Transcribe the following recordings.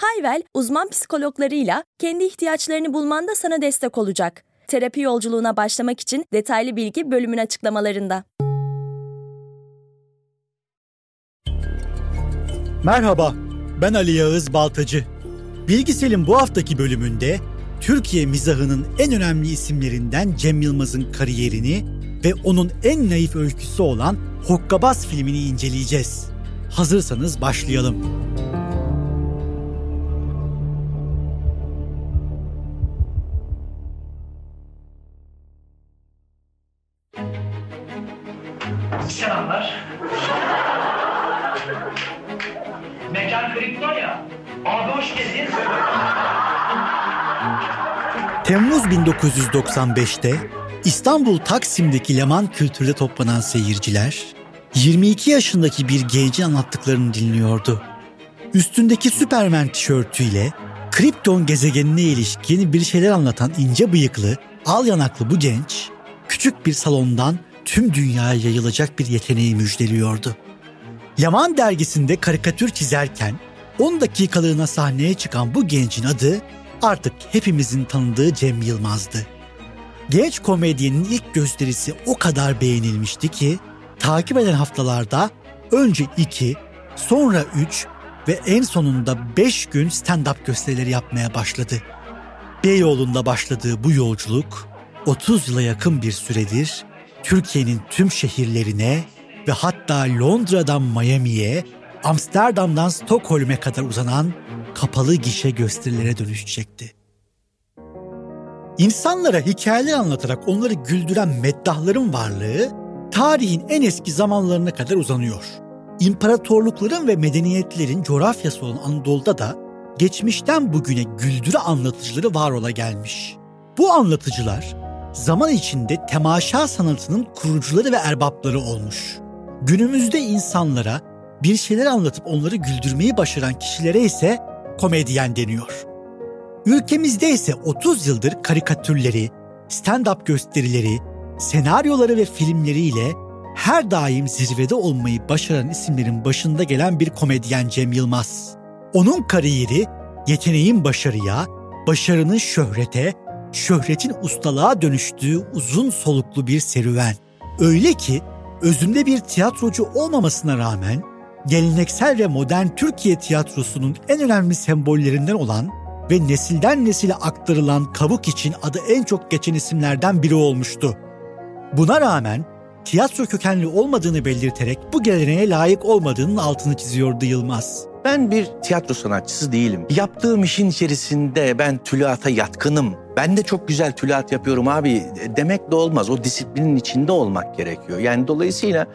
Hayvel, uzman psikologlarıyla kendi ihtiyaçlarını bulmanda sana destek olacak. Terapi yolculuğuna başlamak için detaylı bilgi bölümün açıklamalarında. Merhaba, ben Ali Yağız Baltacı. Bilgisel'in bu haftaki bölümünde Türkiye mizahının en önemli isimlerinden Cem Yılmaz'ın kariyerini ve onun en naif öyküsü olan Hokkabaz filmini inceleyeceğiz. Hazırsanız başlayalım. Selamlar. Mekan kripto ya. Abi hoş geldin. Temmuz 1995'te İstanbul Taksim'deki Leman Kültür'de toplanan seyirciler 22 yaşındaki bir gencin anlattıklarını dinliyordu. Üstündeki Superman tişörtüyle Krypton gezegenine ilişkin bir şeyler anlatan ince bıyıklı, al yanaklı bu genç, küçük bir salondan tüm dünyaya yayılacak bir yeteneği müjdeliyordu. Yaman dergisinde karikatür çizerken 10 dakikalığına sahneye çıkan bu gencin adı artık hepimizin tanıdığı Cem Yılmaz'dı. Genç komedyenin ilk gösterisi o kadar beğenilmişti ki takip eden haftalarda önce 2, sonra 3 ve en sonunda 5 gün stand-up gösterileri yapmaya başladı. Beyoğlu'nda başladığı bu yolculuk 30 yıla yakın bir süredir Türkiye'nin tüm şehirlerine ve hatta Londra'dan Miami'ye, Amsterdam'dan Stockholm'e kadar uzanan kapalı gişe gösterilere dönüşecekti. İnsanlara hikayeler anlatarak onları güldüren meddahların varlığı tarihin en eski zamanlarına kadar uzanıyor. İmparatorlukların ve medeniyetlerin coğrafyası olan Anadolu'da da geçmişten bugüne güldürü anlatıcıları var ola gelmiş. Bu anlatıcılar zaman içinde temaşa sanatının kurucuları ve erbapları olmuş. Günümüzde insanlara bir şeyler anlatıp onları güldürmeyi başaran kişilere ise komedyen deniyor. Ülkemizde ise 30 yıldır karikatürleri, stand-up gösterileri, senaryoları ve filmleriyle her daim zirvede olmayı başaran isimlerin başında gelen bir komedyen Cem Yılmaz. Onun kariyeri yeteneğin başarıya, başarının şöhrete, şöhretin ustalığa dönüştüğü uzun soluklu bir serüven. Öyle ki özünde bir tiyatrocu olmamasına rağmen geleneksel ve modern Türkiye tiyatrosunun en önemli sembollerinden olan ve nesilden nesile aktarılan Kavuk için adı en çok geçen isimlerden biri olmuştu. Buna rağmen tiyatro kökenli olmadığını belirterek bu geleneğe layık olmadığının altını çiziyordu Yılmaz. Ben bir tiyatro sanatçısı değilim. Yaptığım işin içerisinde ben tülata yatkınım. Ben de çok güzel tülat yapıyorum abi demek de olmaz. O disiplinin içinde olmak gerekiyor. Yani dolayısıyla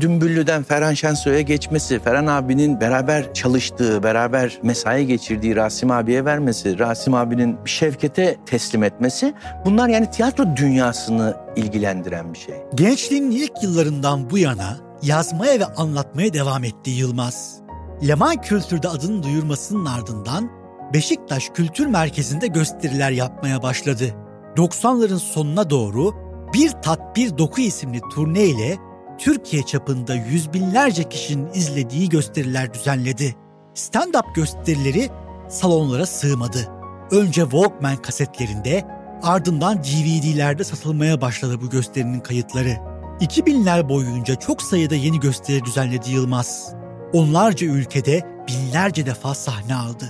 Dümbüllü'den Ferhan Şensoy'a geçmesi, Ferhan abinin beraber çalıştığı, beraber mesai geçirdiği Rasim abiye vermesi, Rasim abinin Şevket'e teslim etmesi bunlar yani tiyatro dünyasını ilgilendiren bir şey. Gençliğinin ilk yıllarından bu yana yazmaya ve anlatmaya devam etti Yılmaz. Leman Kültür'de adını duyurmasının ardından Beşiktaş Kültür Merkezi'nde gösteriler yapmaya başladı. 90'ların sonuna doğru Bir Tat Bir Doku isimli turne ile Türkiye çapında yüz binlerce kişinin izlediği gösteriler düzenledi. Stand-up gösterileri salonlara sığmadı. Önce Walkman kasetlerinde ardından DVD'lerde satılmaya başladı bu gösterinin kayıtları. 2000'ler boyunca çok sayıda yeni gösteri düzenledi Yılmaz. Onlarca ülkede binlerce defa sahne aldı.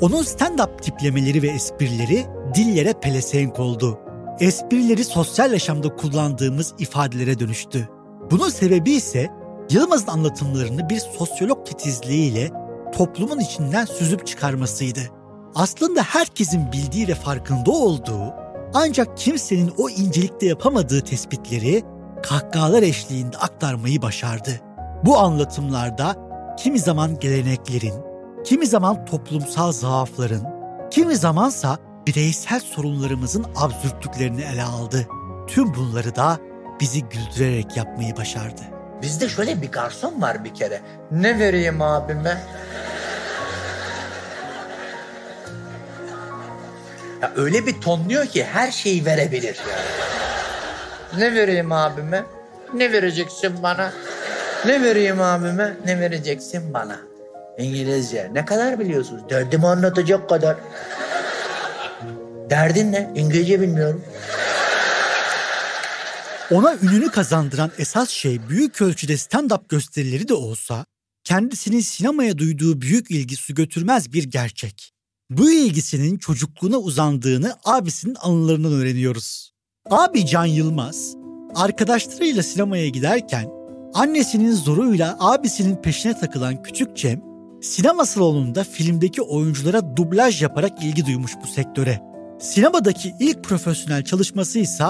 Onun stand-up tiplemeleri ve esprileri dillere pelesenk oldu. Esprileri sosyal yaşamda kullandığımız ifadelere dönüştü. Bunun sebebi ise Yılmaz'ın anlatımlarını bir sosyolog titizliğiyle toplumun içinden süzüp çıkarmasıydı. Aslında herkesin bildiği ve farkında olduğu ancak kimsenin o incelikte yapamadığı tespitleri kahkahalar eşliğinde aktarmayı başardı. Bu anlatımlarda kimi zaman geleneklerin, kimi zaman toplumsal zaafların, kimi zamansa bireysel sorunlarımızın absürtlüklerini ele aldı. Tüm bunları da bizi güldürerek yapmayı başardı. Bizde şöyle bir garson var bir kere. Ne vereyim abime? Ya öyle bir tonluyor ki her şeyi verebilir. Ne vereyim abime? Ne vereceksin bana? Ne vereyim abime? Ne vereceksin bana? İngilizce. Ne kadar biliyorsunuz? Derdimi anlatacak kadar. Derdin ne? İngilizce bilmiyorum. Ona ününü kazandıran esas şey büyük ölçüde stand-up gösterileri de olsa kendisinin sinemaya duyduğu büyük ilgi su götürmez bir gerçek. Bu ilgisinin çocukluğuna uzandığını abisinin anılarından öğreniyoruz. Abi Can Yılmaz, arkadaşlarıyla sinemaya giderken annesinin zoruyla abisinin peşine takılan küçük Cem, sinema salonunda filmdeki oyunculara dublaj yaparak ilgi duymuş bu sektöre. Sinemadaki ilk profesyonel çalışması ise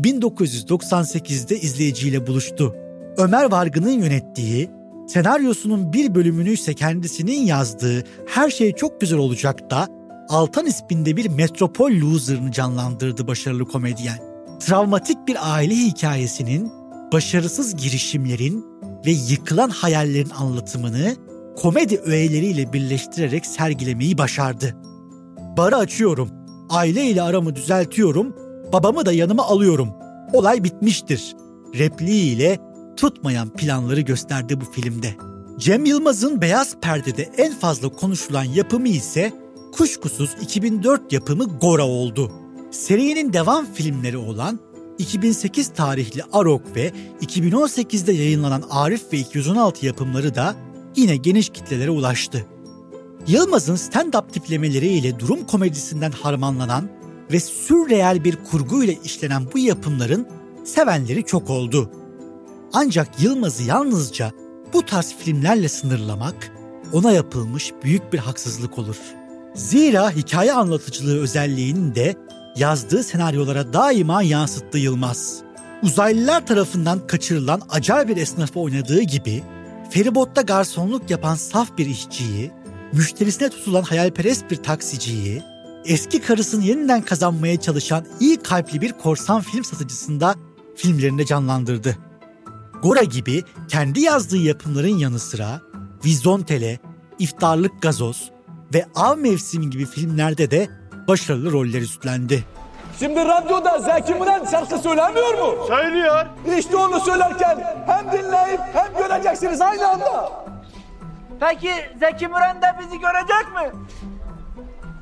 1998'de izleyiciyle buluştu. Ömer Vargın'ın yönettiği, senaryosunun bir bölümünü ise kendisinin yazdığı Her Şey Çok Güzel Olacak da Altan isminde bir metropol loser'ını canlandırdı başarılı komedyen. Travmatik bir aile hikayesinin, başarısız girişimlerin ve yıkılan hayallerin anlatımını komedi öğeleriyle birleştirerek sergilemeyi başardı. Barı açıyorum, aileyle aramı düzeltiyorum, babamı da yanıma alıyorum. Olay bitmiştir. Repliğiyle tutmayan planları gösterdi bu filmde. Cem Yılmaz'ın Beyaz Perde'de en fazla konuşulan yapımı ise kuşkusuz 2004 yapımı Gora oldu. Serinin devam filmleri olan 2008 tarihli Arok ve 2018'de yayınlanan Arif ve 216 yapımları da yine geniş kitlelere ulaştı. Yılmaz'ın stand-up tiplemeleriyle durum komedisinden harmanlanan ve sürreel bir kurguyla işlenen bu yapımların sevenleri çok oldu. Ancak Yılmaz'ı yalnızca bu tarz filmlerle sınırlamak ona yapılmış büyük bir haksızlık olur. Zira hikaye anlatıcılığı özelliğini de yazdığı senaryolara daima yansıttı Yılmaz. Uzaylılar tarafından kaçırılan acayip bir esnafı oynadığı gibi feribotta garsonluk yapan saf bir işçiyi, müşterisine tutulan hayalperest bir taksiciyi, eski karısını yeniden kazanmaya çalışan iyi kalpli bir korsan film satıcısında filmlerinde canlandırdı. Gora gibi kendi yazdığı yapımların yanı sıra Vizontele, İftarlık Gazoz ve Av Mevsimi gibi filmlerde de başarılı roller üstlendi. Şimdi radyoda Zeki Müren şarkı söylemiyor mu? Söylüyor. İşte onu söylerken hem dinleyip hem göreceksiniz aynı anda. Peki Zeki Müren de bizi görecek mi?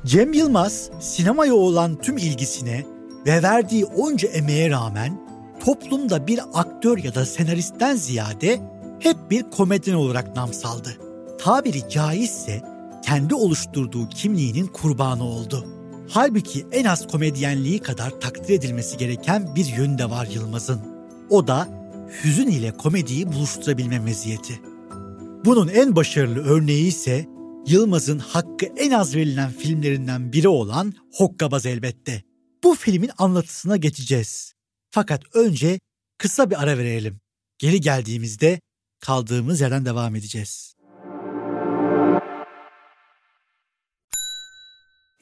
Cem Yılmaz sinemaya olan tüm ilgisine ve verdiği onca emeğe rağmen toplumda bir aktör ya da senaristten ziyade hep bir komedyen olarak nam saldı. Tabiri caizse kendi oluşturduğu kimliğinin kurbanı oldu. Halbuki en az komedyenliği kadar takdir edilmesi gereken bir yönü de var Yılmaz'ın. O da hüzün ile komediyi buluşturabilme meziyeti. Bunun en başarılı örneği ise Yılmaz'ın hakkı en az verilen filmlerinden biri olan Hokkabaz elbette. Bu filmin anlatısına geçeceğiz. Fakat önce kısa bir ara verelim. Geri geldiğimizde kaldığımız yerden devam edeceğiz.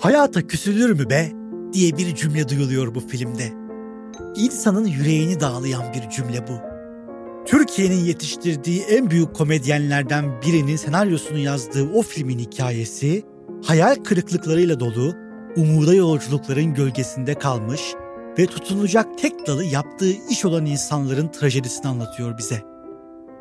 Hayata küsülür mü be diye bir cümle duyuluyor bu filmde. İnsanın yüreğini dağlayan bir cümle bu. Türkiye'nin yetiştirdiği en büyük komedyenlerden birinin senaryosunu yazdığı o filmin hikayesi hayal kırıklıklarıyla dolu umuda yolculukların gölgesinde kalmış ve tutunacak tek dalı yaptığı iş olan insanların trajedisini anlatıyor bize.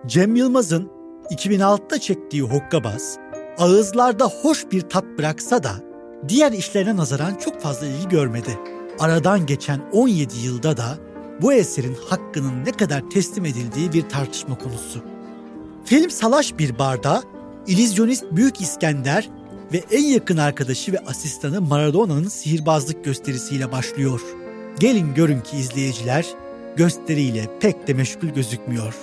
Cem Yılmaz'ın 2006'da çektiği Hokkabaz, ağızlarda hoş bir tat bıraksa da diğer işlerine nazaran çok fazla ilgi görmedi. Aradan geçen 17 yılda da bu eserin hakkının ne kadar teslim edildiği bir tartışma konusu. Film salaş bir barda İllüzyonist Büyük İskender ve en yakın arkadaşı ve asistanı Maradona'nın sihirbazlık gösterisiyle başlıyor. Gelin görün ki izleyiciler gösteriyle pek de meşgul gözükmüyor.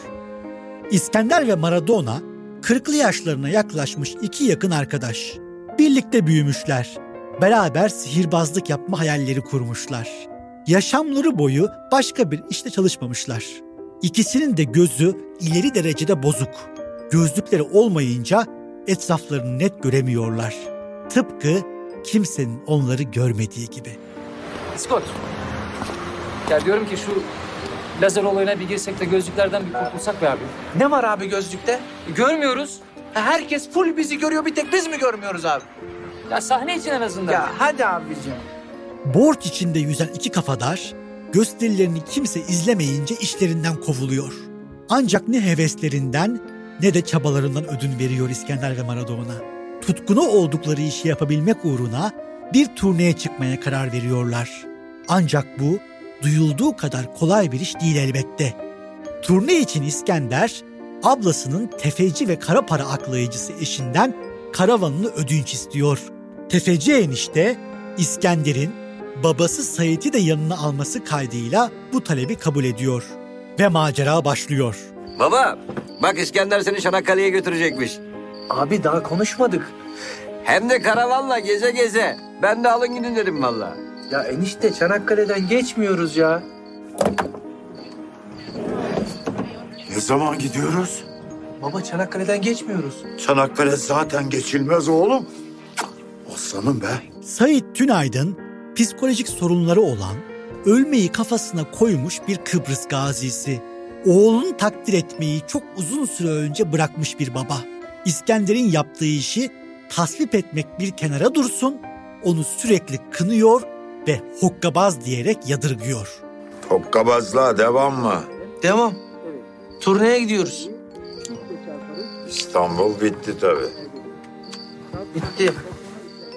İskender ve Maradona 40'lı yaşlarına yaklaşmış iki yakın arkadaş. Birlikte büyümüşler. Beraber sihirbazlık yapma hayalleri kurmuşlar. Yaşamları boyu başka bir işte çalışmamışlar. İkisinin de gözü ileri derecede bozuk. Gözlükleri olmayınca etraflarını net göremiyorlar. Tıpkı kimsenin onları görmediği gibi. Scott. Ya diyorum ki şu lazer olayına bir girsek de gözlüklerden bir kurtulsak be abi. Ne var abi gözlükte? Görmüyoruz. Ha, Herkes full bizi görüyor bir tek biz mi görmüyoruz abi? Ya sahne için en azından. Ya hadi abicim. Borç içinde yüzen iki kafadar gösterilerini kimse izlemeyince işlerinden kovuluyor. Ancak ne heveslerinden ne de çabalarından ödün veriyor İskender ve Maradona. Tutkunu oldukları işi yapabilmek uğruna bir turneye çıkmaya karar veriyorlar. Ancak bu duyulduğu kadar kolay bir iş değil elbette. Turne için İskender, ablasının tefeci ve kara para aklayıcısı eşinden karavanını ödünç istiyor. Tefeci enişte İskender'in babası Said'i de yanına alması kaydıyla bu talebi kabul ediyor. Ve macera başlıyor. Baba bak İskender seni Çanakkale'ye götürecekmiş. Abi daha konuşmadık. Hem de karavanla geze geze. Ben de alın gidin dedim valla. Ya enişte Çanakkale'den geçmiyoruz ya. Ne zaman gidiyoruz? Baba Çanakkale'den geçmiyoruz. Çanakkale zaten geçilmez oğlum. Aslanım be. Sait Tünaydın psikolojik sorunları olan, ölmeyi kafasına koymuş bir Kıbrıs gazisi. Oğlunu takdir etmeyi çok uzun süre önce bırakmış bir baba. İskender'in yaptığı işi tasvip etmek bir kenara dursun, onu sürekli kınıyor ve hokkabaz diyerek yadırgıyor. Hokkabazlığa devam mı? Devam. Turneye gidiyoruz. İstanbul bitti tabii. Bitti.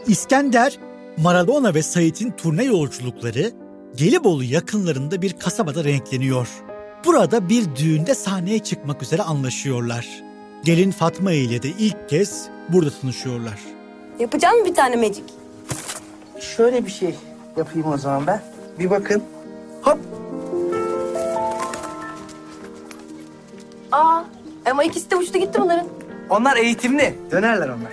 İskender, Maradona ve Sait'in turne yolculukları Gelibolu yakınlarında bir kasabada renkleniyor. Burada bir düğünde sahneye çıkmak üzere anlaşıyorlar. Gelin Fatma ile de ilk kez burada tanışıyorlar. Yapacağım mı bir tane magic? Şöyle bir şey yapayım o zaman ben. Bir bakın. Hop. Aa, ama ikisi de uçtu gitti bunların. Onlar eğitimli. Dönerler onlar.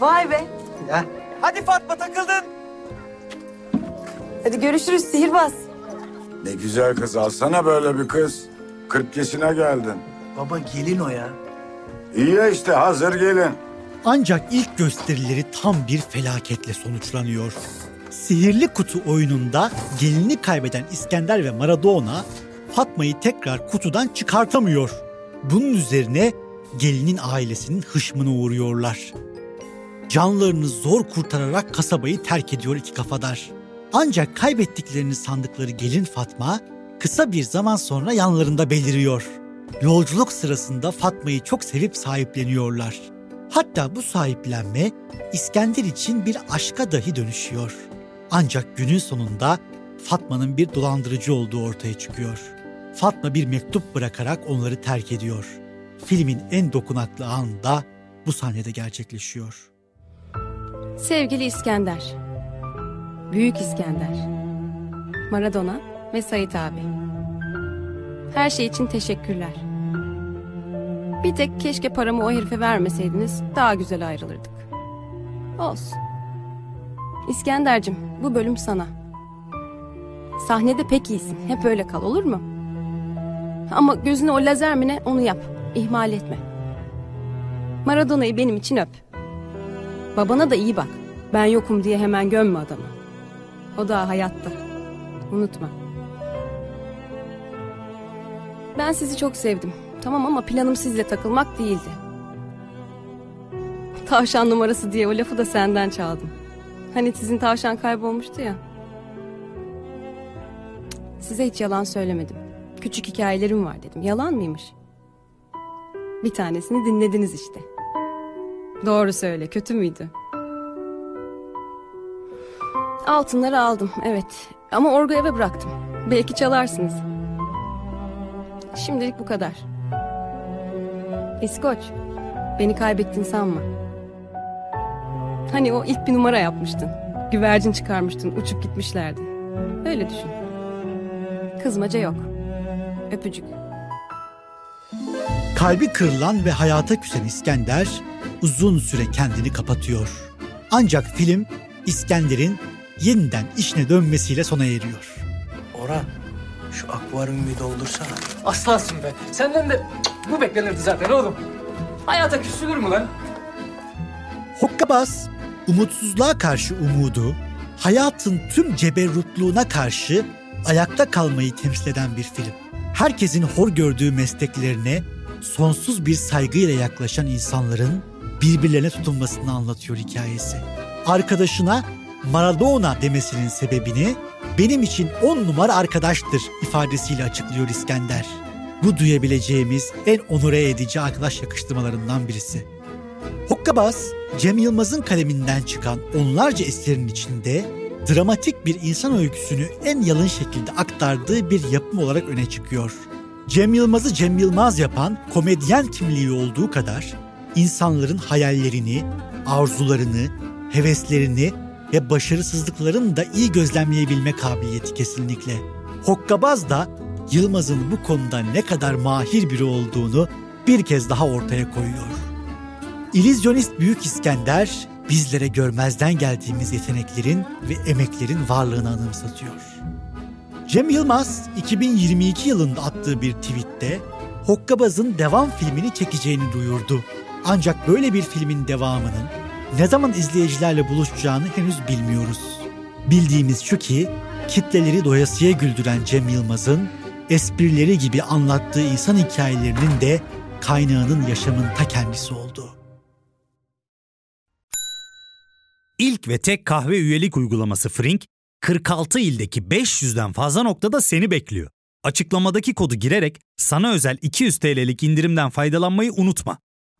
Vay be. Ya. Hadi Fatma takıldın. Hadi görüşürüz sihirbaz. Ne güzel kız alsana böyle bir kız. 40 yaşına geldin. Baba gelin o ya. İyi ya işte hazır gelin. Ancak ilk gösterileri tam bir felaketle sonuçlanıyor. Sihirli Kutu oyununda gelini kaybeden İskender ve Maradona Fatma'yı tekrar kutudan çıkartamıyor. Bunun üzerine gelinin ailesinin hışmına uğruyorlar. Canlarını zor kurtararak kasabayı terk ediyor iki kafadar. Ancak kaybettiklerini sandıkları gelin Fatma kısa bir zaman sonra yanlarında beliriyor. Yolculuk sırasında Fatma'yı çok sevip sahipleniyorlar. Hatta bu sahiplenme İskender için bir aşka dahi dönüşüyor. Ancak günün sonunda Fatma'nın bir dolandırıcı olduğu ortaya çıkıyor. Fatma bir mektup bırakarak onları terk ediyor. Filmin en dokunaklı anı da bu sahnede gerçekleşiyor. Sevgili İskender, Büyük İskender, Maradona ve Sait abi. Her şey için teşekkürler. Bir tek keşke paramı o herife vermeseydiniz daha güzel ayrılırdık. Olsun. İskender'cim bu bölüm sana. Sahnede pek iyisin. Hep öyle kal olur mu? Ama gözüne o lazer mi ne onu yap. İhmal etme. Maradona'yı benim için öp. Babana da iyi bak. Ben yokum diye hemen gömme adamı. O daha hayatta. Unutma. Ben sizi çok sevdim. Tamam ama planım sizle takılmak değildi. Tavşan numarası diye o lafı da senden çaldım. Hani sizin tavşan kaybolmuştu ya. Size hiç yalan söylemedim. Küçük hikayelerim var dedim. Yalan mıymış? Bir tanesini dinlediniz işte. Doğru söyle, kötü müydü? Altınları aldım, evet. Ama orgu eve bıraktım. Belki çalarsınız. Şimdilik bu kadar. İskoç, beni kaybettin sanma. Hani o ilk bir numara yapmıştın. Güvercin çıkarmıştın, uçup gitmişlerdi. Öyle düşün. Kızmaca yok. Öpücük. Kalbi kırılan ve hayata küsen İskender uzun süre kendini kapatıyor. Ancak film İskender'in yeniden işine dönmesiyle sona eriyor. Orhan şu akvaryumu bir doldursana. Aslansın be. Senden de bu beklenirdi zaten oğlum. Hayata küsülür mü lan? Hokkabaz, umutsuzluğa karşı umudu, hayatın tüm ceberrutluğuna karşı ayakta kalmayı temsil eden bir film. Herkesin hor gördüğü mesleklerine sonsuz bir saygıyla yaklaşan insanların birbirlerine tutunmasını anlatıyor hikayesi. Arkadaşına Maradona demesinin sebebini benim için on numara arkadaştır ifadesiyle açıklıyor İskender. Bu duyabileceğimiz en onure edici arkadaş yakıştırmalarından birisi. Hokkabaz, Cem Yılmaz'ın kaleminden çıkan onlarca eserin içinde dramatik bir insan öyküsünü en yalın şekilde aktardığı bir yapım olarak öne çıkıyor. Cem Yılmaz'ı Cem Yılmaz yapan komedyen kimliği olduğu kadar insanların hayallerini, arzularını, heveslerini ve başarısızlıklarını da iyi gözlemleyebilme kabiliyeti kesinlikle. Hokkabaz da Yılmaz'ın bu konuda ne kadar mahir biri olduğunu bir kez daha ortaya koyuyor. İllüzyonist Büyük İskender bizlere görmezden geldiğimiz yeteneklerin ve emeklerin varlığını anımsatıyor. Cem Yılmaz 2022 yılında attığı bir tweette Hokkabaz'ın devam filmini çekeceğini duyurdu. Ancak böyle bir filmin devamının ne zaman izleyicilerle buluşacağını henüz bilmiyoruz. Bildiğimiz şu ki kitleleri doyasıya güldüren Cem Yılmaz'ın esprileri gibi anlattığı insan hikayelerinin de kaynağının yaşamın ta kendisi oldu. İlk ve tek kahve üyelik uygulaması Frink, 46 ildeki 500'den fazla noktada seni bekliyor. Açıklamadaki kodu girerek sana özel 200 TL'lik indirimden faydalanmayı unutma.